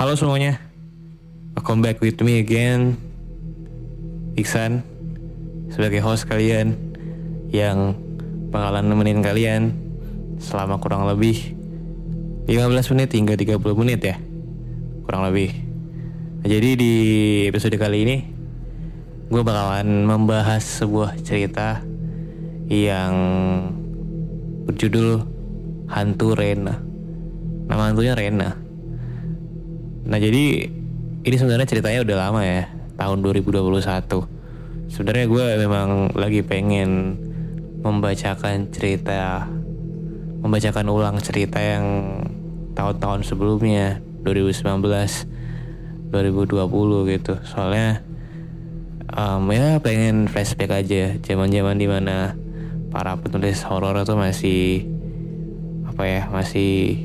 Halo semuanya, welcome back with me again, Iksan, sebagai host kalian yang bakalan nemenin kalian selama kurang lebih 15 menit hingga 30 menit ya, kurang lebih. Nah, jadi di episode kali ini, gue bakalan membahas sebuah cerita yang berjudul Hantu Rena. Nama hantunya Rena. Nah jadi ini sebenarnya ceritanya udah lama ya tahun 2021. Sebenarnya gue memang lagi pengen membacakan cerita, membacakan ulang cerita yang tahun-tahun sebelumnya 2019, 2020 gitu. Soalnya um, ya pengen flashback aja zaman-zaman di mana para penulis horor itu masih apa ya masih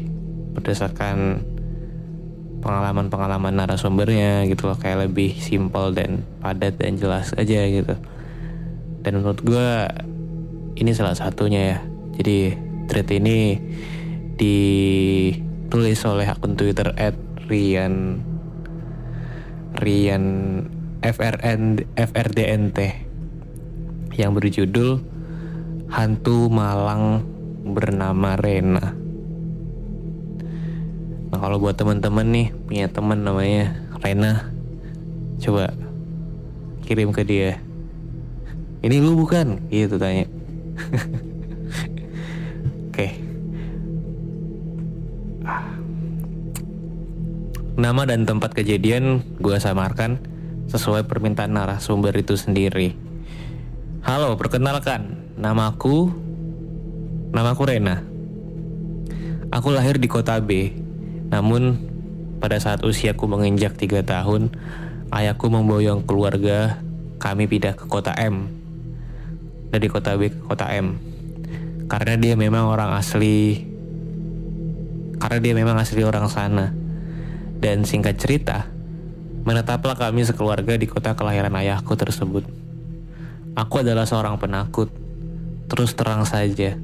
berdasarkan pengalaman-pengalaman narasumbernya gitu loh. Kayak lebih simpel dan padat dan jelas aja gitu. Dan menurut gue ini salah satunya ya. Jadi thread ini ditulis oleh akun Twitter at Rian Rian FRN FRDNT yang berjudul Hantu Malang bernama Rena. Kalau buat teman-teman nih punya teman namanya Rena, coba kirim ke dia. Ini lu bukan? Gitu tanya. Oke. Nama dan tempat kejadian gue samarkan sesuai permintaan narasumber itu sendiri. Halo, perkenalkan, namaku namaku Rena. Aku lahir di kota B, namun pada saat usiaku menginjak 3 tahun, ayahku memboyong keluarga kami pindah ke kota M. Dari kota B ke kota M. Karena dia memang orang asli karena dia memang asli orang sana. Dan singkat cerita, menetaplah kami sekeluarga di kota kelahiran ayahku tersebut. Aku adalah seorang penakut. Terus terang saja,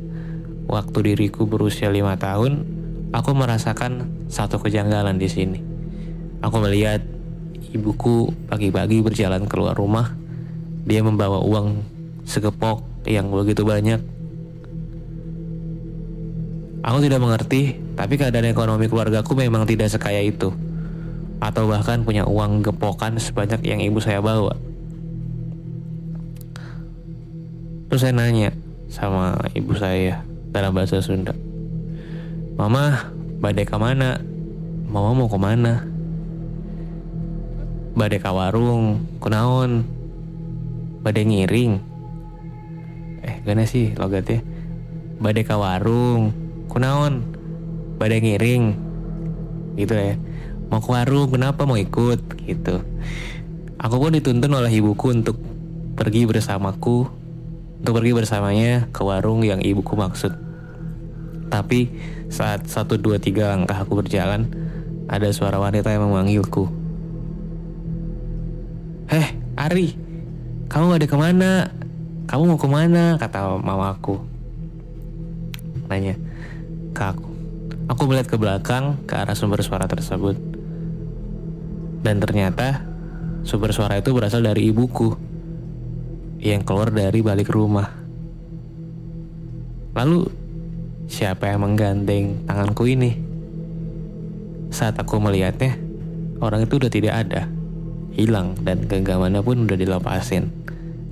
waktu diriku berusia lima tahun, aku merasakan satu kejanggalan di sini. Aku melihat ibuku pagi-pagi berjalan keluar rumah. Dia membawa uang segepok yang begitu banyak. Aku tidak mengerti, tapi keadaan ekonomi keluargaku memang tidak sekaya itu. Atau bahkan punya uang gepokan sebanyak yang ibu saya bawa. Terus saya nanya sama ibu saya dalam bahasa Sunda. Mama, badai ke mana? Mama mau ke mana? Badai ke warung, kunaon? Badai ngiring? Eh, gana sih logatnya? Badai ke warung, kunaon? Badai ngiring? Gitu ya. Mau ke warung, kenapa mau ikut? Gitu. Aku pun dituntun oleh ibuku untuk pergi bersamaku untuk pergi bersamanya ke warung yang ibuku maksud. Tapi saat satu dua tiga langkah aku berjalan, ada suara wanita yang memanggilku. Heh, Ari, kamu ada ke mana? Kamu mau ke mana? Kata mamaku. Nanya ke aku. Aku melihat ke belakang ke arah sumber suara tersebut. Dan ternyata sumber suara itu berasal dari ibuku yang keluar dari balik rumah. Lalu siapa yang menggandeng tanganku ini? Saat aku melihatnya, orang itu udah tidak ada, hilang dan genggamannya pun udah dilepasin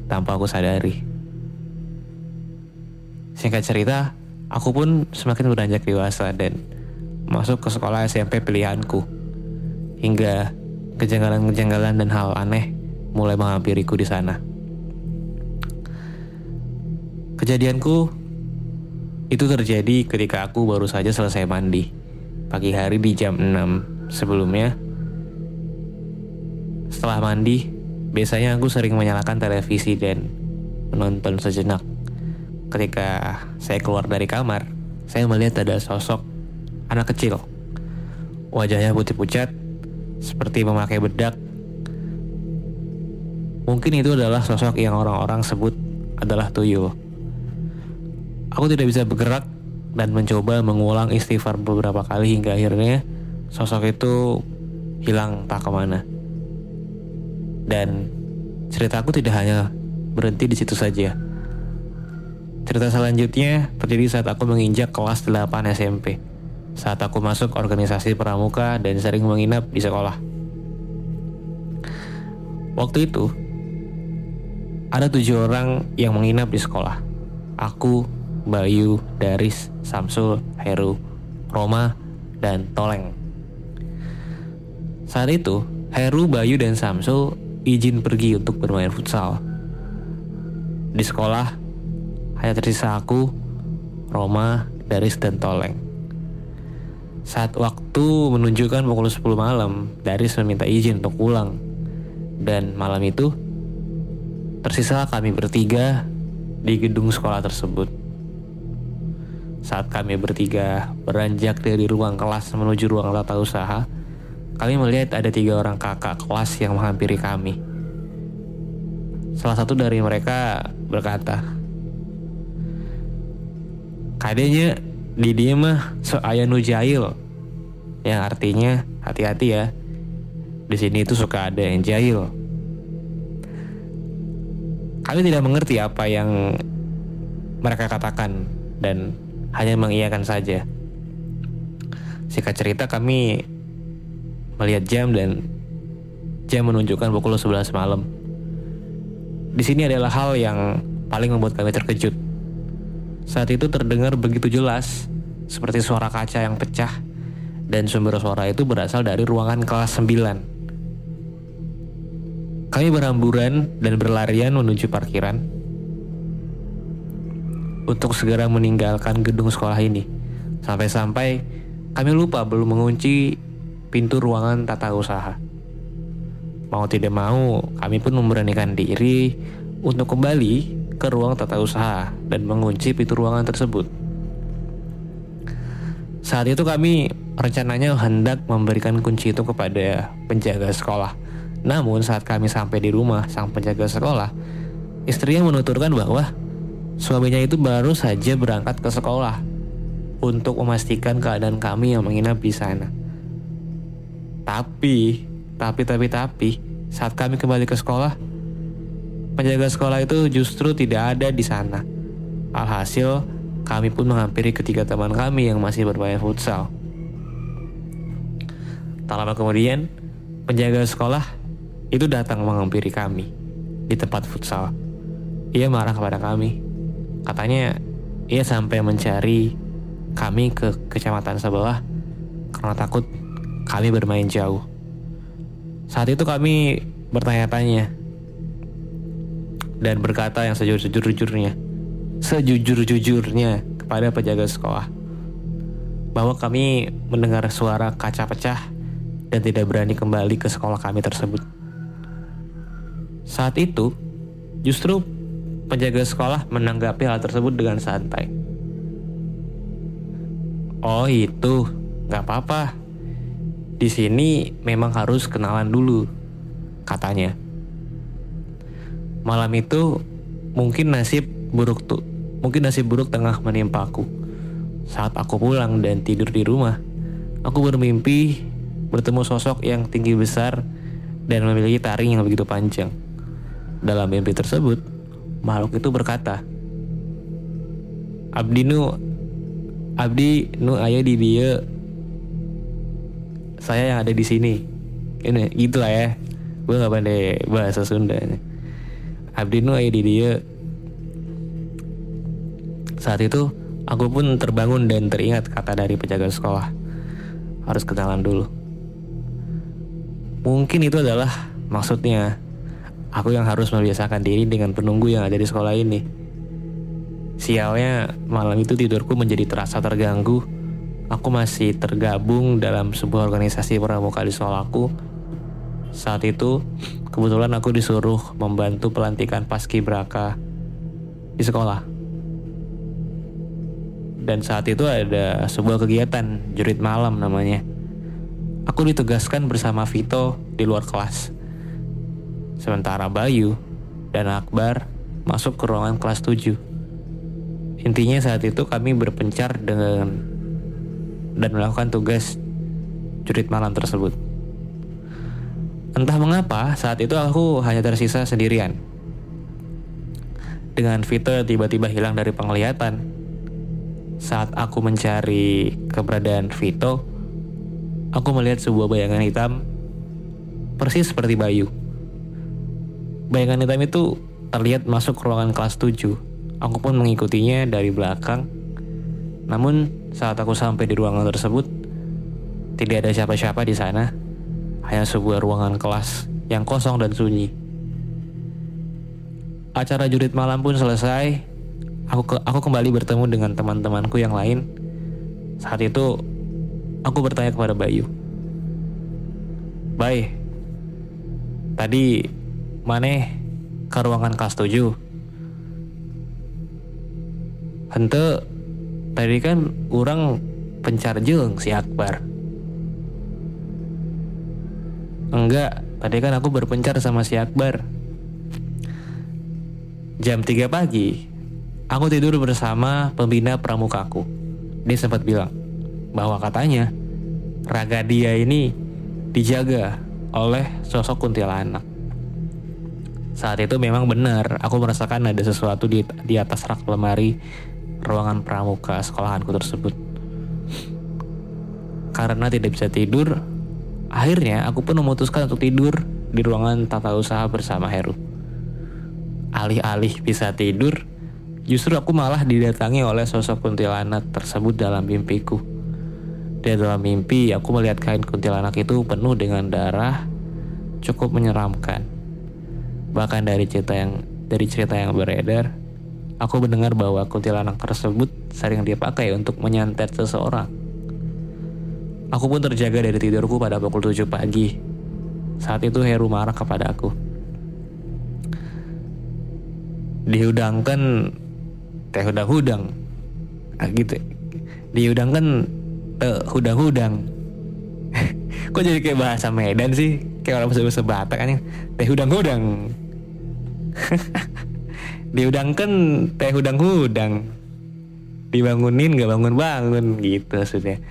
tanpa aku sadari. Singkat cerita, aku pun semakin beranjak dewasa dan masuk ke sekolah SMP pilihanku. Hingga kejanggalan-kejanggalan dan hal aneh mulai menghampiriku di sana. Kejadianku itu terjadi ketika aku baru saja selesai mandi. Pagi hari di jam 6 sebelumnya. Setelah mandi, biasanya aku sering menyalakan televisi dan menonton sejenak. Ketika saya keluar dari kamar, saya melihat ada sosok anak kecil. Wajahnya putih pucat, seperti memakai bedak. Mungkin itu adalah sosok yang orang-orang sebut adalah tuyul. Aku tidak bisa bergerak dan mencoba mengulang istighfar beberapa kali hingga akhirnya sosok itu hilang tak ke mana. Dan ceritaku tidak hanya berhenti di situ saja. Cerita selanjutnya terjadi saat aku menginjak kelas 8 SMP. Saat aku masuk organisasi pramuka dan sering menginap di sekolah. Waktu itu, ada tujuh orang yang menginap di sekolah. Aku, Bayu, Daris, Samsul, Heru, Roma, dan Toleng. Saat itu, Heru, Bayu, dan Samsul izin pergi untuk bermain futsal. Di sekolah, hanya tersisa aku, Roma, Daris, dan Toleng. Saat waktu menunjukkan pukul 10 malam, Daris meminta izin untuk pulang. Dan malam itu, tersisa kami bertiga di gedung sekolah tersebut. Saat kami bertiga beranjak dari ruang kelas menuju ruang tata usaha, kami melihat ada tiga orang kakak kelas yang menghampiri kami. Salah satu dari mereka berkata, Kadenya di dia mah so ayanu jahil, yang artinya hati-hati ya. Di sini itu suka ada yang jahil. Kami tidak mengerti apa yang mereka katakan dan hanya mengiyakan saja. Singkat cerita kami melihat jam dan jam menunjukkan pukul 11 malam. Di sini adalah hal yang paling membuat kami terkejut. Saat itu terdengar begitu jelas seperti suara kaca yang pecah dan sumber suara itu berasal dari ruangan kelas 9. Kami berhamburan dan berlarian menuju parkiran untuk segera meninggalkan gedung sekolah ini. Sampai-sampai kami lupa belum mengunci pintu ruangan tata usaha. Mau tidak mau, kami pun memberanikan diri untuk kembali ke ruang tata usaha dan mengunci pintu ruangan tersebut. Saat itu kami rencananya hendak memberikan kunci itu kepada penjaga sekolah. Namun saat kami sampai di rumah sang penjaga sekolah, istrinya menuturkan bahwa suaminya itu baru saja berangkat ke sekolah untuk memastikan keadaan kami yang menginap di sana. Tapi, tapi, tapi, tapi, saat kami kembali ke sekolah, penjaga sekolah itu justru tidak ada di sana. Alhasil, kami pun menghampiri ketiga teman kami yang masih bermain futsal. Tak lama kemudian, penjaga sekolah itu datang menghampiri kami di tempat futsal. Ia marah kepada kami. Katanya ia sampai mencari kami ke kecamatan sebelah karena takut kami bermain jauh. Saat itu kami bertanya-tanya dan berkata yang sejujur-jujurnya, sejujur-jujurnya kepada penjaga sekolah bahwa kami mendengar suara kaca pecah dan tidak berani kembali ke sekolah kami tersebut. Saat itu, justru penjaga sekolah menanggapi hal tersebut dengan santai. Oh itu, nggak apa-apa. Di sini memang harus kenalan dulu, katanya. Malam itu mungkin nasib buruk tuh, mungkin nasib buruk tengah menimpa aku. Saat aku pulang dan tidur di rumah, aku bermimpi bertemu sosok yang tinggi besar dan memiliki taring yang begitu panjang. Dalam mimpi tersebut, makhluk itu berkata, Abdi nu, Abdi nu ayah di dia, saya yang ada di sini. Ini gitu lah ya. Gue gak pandai bahasa Sunda. Abdi nu ayah di dia. Saat itu, aku pun terbangun dan teringat kata dari penjaga sekolah. Harus kenalan dulu. Mungkin itu adalah maksudnya. Aku yang harus membiasakan diri dengan penunggu yang ada di sekolah ini. Sialnya malam itu tidurku menjadi terasa terganggu. Aku masih tergabung dalam sebuah organisasi pramuka di sekolahku. Saat itu, kebetulan aku disuruh membantu pelantikan paskibraka di sekolah. Dan saat itu ada sebuah kegiatan jurit malam namanya. Aku ditugaskan bersama Vito di luar kelas. Sementara Bayu dan Akbar masuk ke ruangan kelas 7. Intinya saat itu kami berpencar dengan dan melakukan tugas jurit malam tersebut. Entah mengapa saat itu aku hanya tersisa sendirian. Dengan Vito tiba-tiba hilang dari penglihatan. Saat aku mencari keberadaan Vito, aku melihat sebuah bayangan hitam persis seperti Bayu. Bayangan hitam itu terlihat masuk ruangan kelas 7. Aku pun mengikutinya dari belakang. Namun saat aku sampai di ruangan tersebut, tidak ada siapa-siapa di sana. Hanya sebuah ruangan kelas yang kosong dan sunyi. Acara jurit malam pun selesai. Aku ke, aku kembali bertemu dengan teman-temanku yang lain. Saat itu aku bertanya kepada Bayu. Bay, tadi mana ke ruangan kelas 7? Hente, tadi kan orang pencar jeng si Akbar. Enggak, tadi kan aku berpencar sama si Akbar. Jam 3 pagi, aku tidur bersama pembina pramukaku. Dia sempat bilang bahwa katanya raga dia ini dijaga oleh sosok kuntilanak. Saat itu memang benar, aku merasakan ada sesuatu di, di atas rak lemari ruangan pramuka sekolahanku tersebut. Karena tidak bisa tidur, akhirnya aku pun memutuskan untuk tidur di ruangan tata usaha bersama Heru. Alih-alih bisa tidur, justru aku malah didatangi oleh sosok kuntilanak tersebut dalam mimpiku. Di dalam mimpi, aku melihat kain kuntilanak itu penuh dengan darah, cukup menyeramkan. Bahkan dari cerita yang dari cerita yang beredar, aku mendengar bahwa kuntilanak tersebut sering dipakai untuk menyantet seseorang. Aku pun terjaga dari tidurku pada pukul 7 pagi. Saat itu Heru marah kepada aku. Dihudangkan teh hudang-hudang. Ah, gitu. Dihudangkan teh hudang-hudang. Kok jadi kayak bahasa Medan sih? Kayak orang bahasa Batak kan Teh hudang-hudang. Dihudangkan teh hudang-hudang. Dibangunin gak bangun-bangun gitu maksudnya.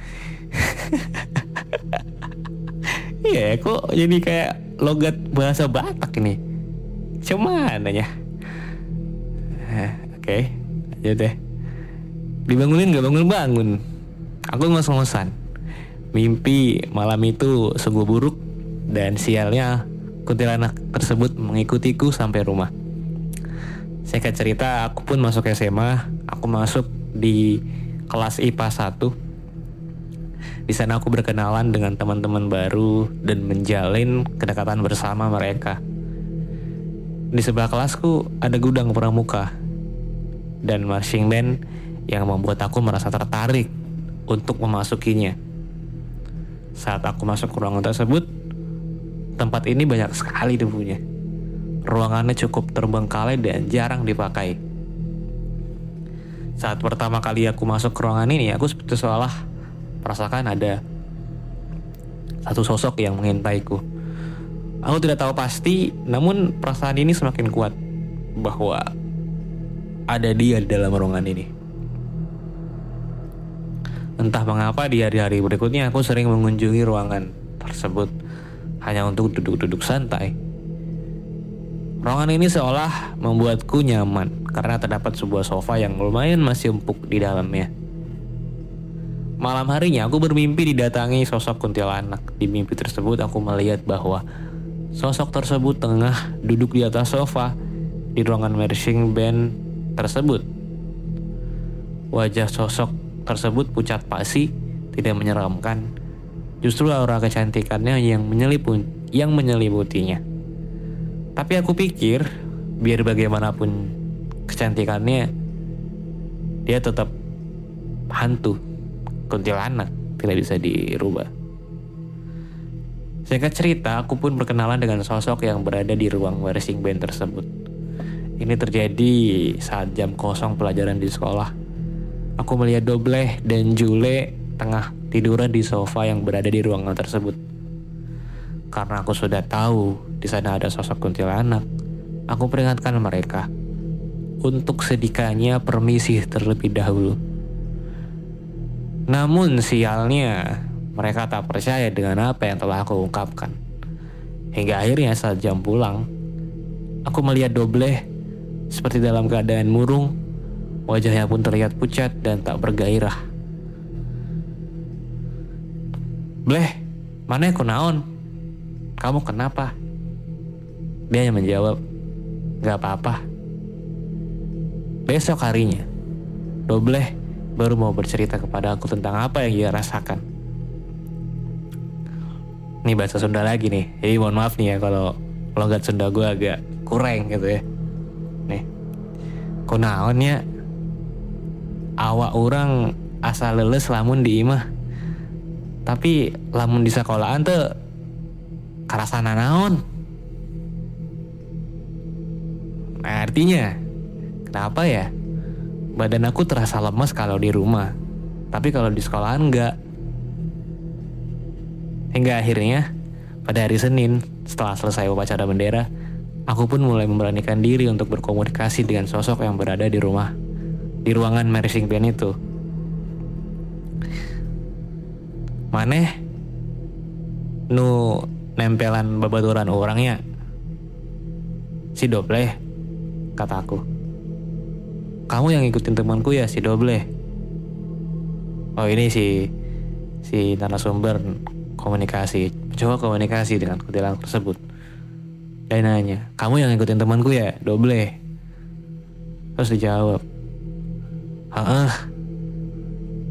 Iya, kok jadi kayak logat bahasa Batak ini. Cuman ya. Oke, okay, aja deh. Dibangunin gak bangun-bangun. Aku ngos-ngosan. Mimpi malam itu sungguh buruk dan sialnya kuntilanak tersebut mengikutiku sampai rumah. Singkat cerita, aku pun masuk SMA. Aku masuk di kelas IPA 1 di sana aku berkenalan dengan teman-teman baru dan menjalin kedekatan bersama mereka. Di sebelah kelasku ada gudang pramuka dan marching band yang membuat aku merasa tertarik untuk memasukinya. Saat aku masuk ke ruangan tersebut, tempat ini banyak sekali debunya. Ruangannya cukup terbengkalai dan jarang dipakai. Saat pertama kali aku masuk ke ruangan ini, aku seperti seolah merasakan ada satu sosok yang mengintaiku. Aku tidak tahu pasti, namun perasaan ini semakin kuat bahwa ada dia di dalam ruangan ini. Entah mengapa di hari-hari berikutnya aku sering mengunjungi ruangan tersebut hanya untuk duduk-duduk santai. Ruangan ini seolah membuatku nyaman karena terdapat sebuah sofa yang lumayan masih empuk di dalamnya. Malam harinya aku bermimpi didatangi sosok kuntilanak. Di mimpi tersebut aku melihat bahwa sosok tersebut tengah duduk di atas sofa di ruangan marching band tersebut. Wajah sosok tersebut pucat pasi, tidak menyeramkan. Justru aura kecantikannya yang menyeliput yang menyelimutinya. Tapi aku pikir biar bagaimanapun kecantikannya dia tetap hantu kuntilanak tidak bisa dirubah. Singkat cerita, aku pun berkenalan dengan sosok yang berada di ruang marching band tersebut. Ini terjadi saat jam kosong pelajaran di sekolah. Aku melihat Dobleh dan Jule tengah tiduran di sofa yang berada di ruangan tersebut. Karena aku sudah tahu di sana ada sosok kuntilanak, aku peringatkan mereka untuk sedikanya permisi terlebih dahulu. Namun sialnya, mereka tak percaya dengan apa yang telah aku ungkapkan. Hingga akhirnya saat jam pulang, aku melihat Dobleh seperti dalam keadaan murung, wajahnya pun terlihat pucat dan tak bergairah. Bleh, mana aku naon? Kamu kenapa? Dia hanya menjawab, gak apa-apa. Besok harinya, Dobleh baru mau bercerita kepada aku tentang apa yang ia rasakan. Ini bahasa Sunda lagi nih, jadi mohon maaf nih ya kalau logat Sunda gue agak kurang gitu ya. Nih, kunaonnya awak orang asal leles lamun di imah. Tapi lamun di sekolahan tuh karasana naon. Nah, artinya kenapa ya? Badan aku terasa lemas kalau di rumah, tapi kalau di sekolahan enggak. Hingga akhirnya pada hari Senin setelah selesai upacara bendera, aku pun mulai memberanikan diri untuk berkomunikasi dengan sosok yang berada di rumah, di ruangan marching band itu. Maneh? Nu nempelan babaturan orangnya si doble kataku kamu yang ngikutin temanku ya si doble? Oh ini si si narasumber komunikasi coba komunikasi dengan kuntilanak tersebut. Dan nanya kamu yang ngikutin temanku ya doble? Terus dijawab Heeh.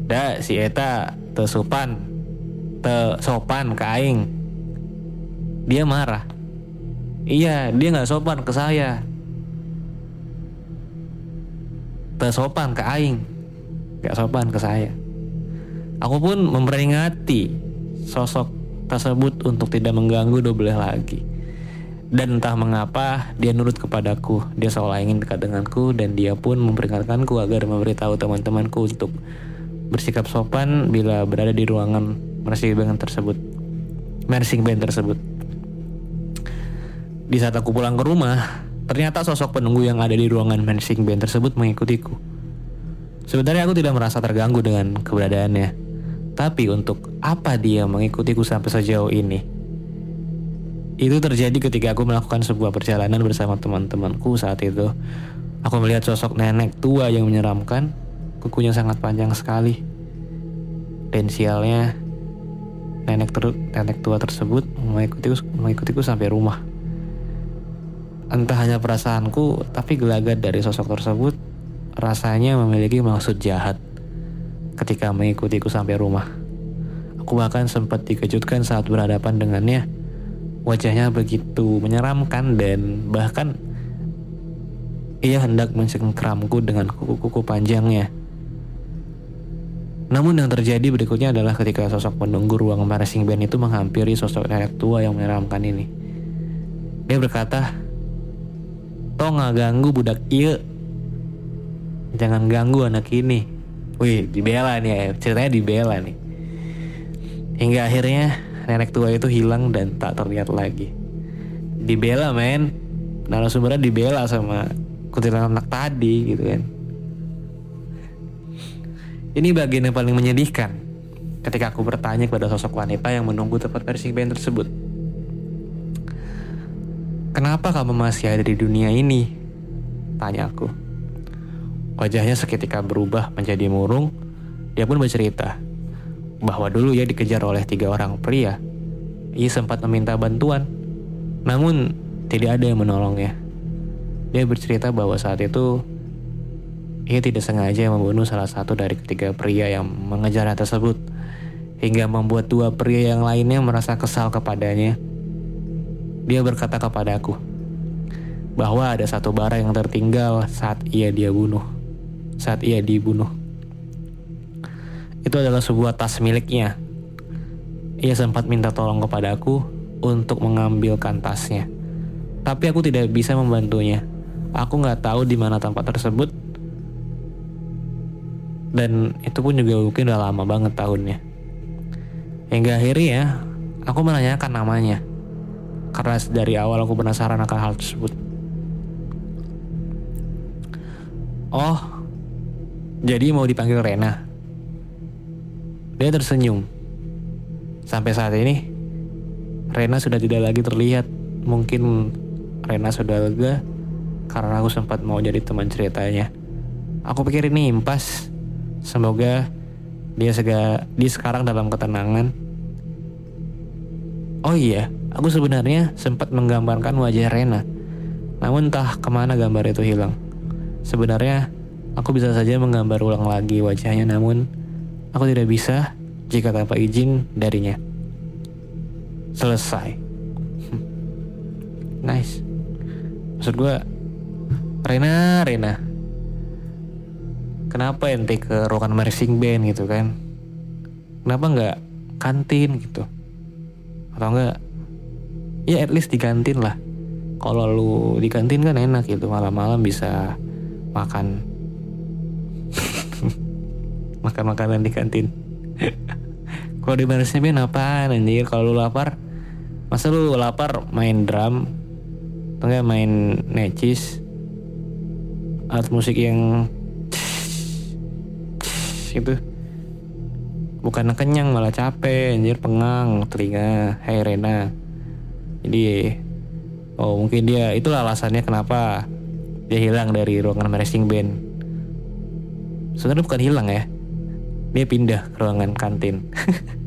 Da si Eta tesupan te sopan ke aing. Dia marah. Iya, dia nggak sopan ke saya. Te sopan ke aing. Gak sopan ke saya. Aku pun memperingati sosok tersebut untuk tidak mengganggu double lagi. Dan entah mengapa dia nurut kepadaku. Dia seolah ingin dekat denganku dan dia pun memperingatkanku agar memberitahu teman-temanku untuk bersikap sopan bila berada di ruangan marching band tersebut. Marching band tersebut. Di saat aku pulang ke rumah, ternyata sosok penunggu yang ada di ruangan marching band tersebut mengikutiku. Sebenarnya aku tidak merasa terganggu dengan keberadaannya. Tapi untuk apa dia mengikutiku sampai sejauh ini? Itu terjadi ketika aku melakukan sebuah perjalanan bersama teman-temanku saat itu. Aku melihat sosok nenek tua yang menyeramkan, kukunya sangat panjang sekali. Dan sialnya, nenek, ter nenek tua tersebut mengikutiku, mengikutiku sampai rumah. Entah hanya perasaanku, tapi gelagat dari sosok tersebut rasanya memiliki maksud jahat ketika mengikutiku sampai rumah. Aku bahkan sempat dikejutkan saat berhadapan dengannya. Wajahnya begitu menyeramkan dan bahkan ia hendak mencengkramku dengan kuku-kuku panjangnya. Namun yang terjadi berikutnya adalah ketika sosok penunggu ruang marching band itu menghampiri sosok nenek tua yang menyeramkan ini. Dia berkata, Toh nggak ganggu budak iya. Jangan ganggu anak ini. Wih, dibela nih ya. Ceritanya dibela nih. Hingga akhirnya nenek tua itu hilang dan tak terlihat lagi. Dibela men, narasumbernya dibela sama kuntilanak tadi gitu kan. Ini bagian yang paling menyedihkan ketika aku bertanya kepada sosok wanita yang menunggu tempat persing band tersebut. Kenapa kamu masih ada di dunia ini? Tanya aku. Wajahnya seketika berubah menjadi murung. Dia pun bercerita bahwa dulu ia dikejar oleh tiga orang pria. Ia sempat meminta bantuan, namun tidak ada yang menolongnya. Dia bercerita bahwa saat itu ia tidak sengaja membunuh salah satu dari ketiga pria yang mengejarnya tersebut, hingga membuat dua pria yang lainnya merasa kesal kepadanya. Dia berkata kepadaku bahwa ada satu bara yang tertinggal saat ia dia bunuh, saat ia dibunuh. Itu adalah sebuah tas miliknya. Ia sempat minta tolong kepadaku untuk mengambilkan tasnya, tapi aku tidak bisa membantunya. Aku nggak tahu di mana tempat tersebut dan itu pun juga mungkin udah lama banget tahunnya. Hingga akhirnya aku menanyakan namanya. Karena dari awal aku penasaran akan hal tersebut. Oh, jadi mau dipanggil Rena. Dia tersenyum. Sampai saat ini, Rena sudah tidak lagi terlihat. Mungkin Rena sudah lega karena aku sempat mau jadi teman ceritanya. Aku pikir ini impas Semoga dia sega dia sekarang dalam ketenangan. Oh iya, aku sebenarnya sempat menggambarkan wajah Rena. Namun entah ke mana gambar itu hilang. Sebenarnya aku bisa saja menggambar ulang lagi wajahnya namun aku tidak bisa jika tanpa izin darinya. Selesai. nice. Maksud gue, Rena, Rena, kenapa ente ke ruangan marching band gitu kan? Kenapa nggak kantin gitu? Atau enggak ya at least di kantin lah. Kalau lu di kantin kan enak gitu. Malam-malam bisa makan. Makan makanan di kantin. Kalau di marching band apaan anjir? Kalau lu lapar masa lu lapar main drum? Atau enggak main necis? Alat musik yang gitu. Bukan kenyang malah capek anjir pengang telinga Hai Rena. Jadi oh mungkin dia itulah alasannya kenapa dia hilang dari ruangan marching band. Sebenarnya bukan hilang ya. Dia pindah ke ruangan kantin.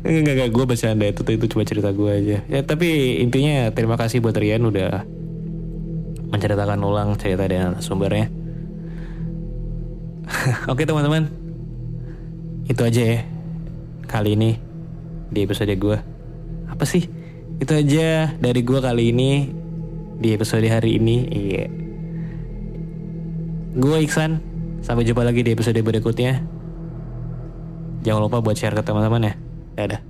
Enggak, enggak, gue bercanda. Itu, itu cuma cerita gue aja. Ya tapi intinya terima kasih buat Rian udah menceritakan ulang cerita dan sumbernya Oke teman-teman, itu aja ya kali ini di episode gue. Apa sih? Itu aja dari gue kali ini di episode hari ini. Iya. Gue Iksan. Sampai jumpa lagi di episode berikutnya. Jangan lupa buat share ke teman-teman ya. Dadah.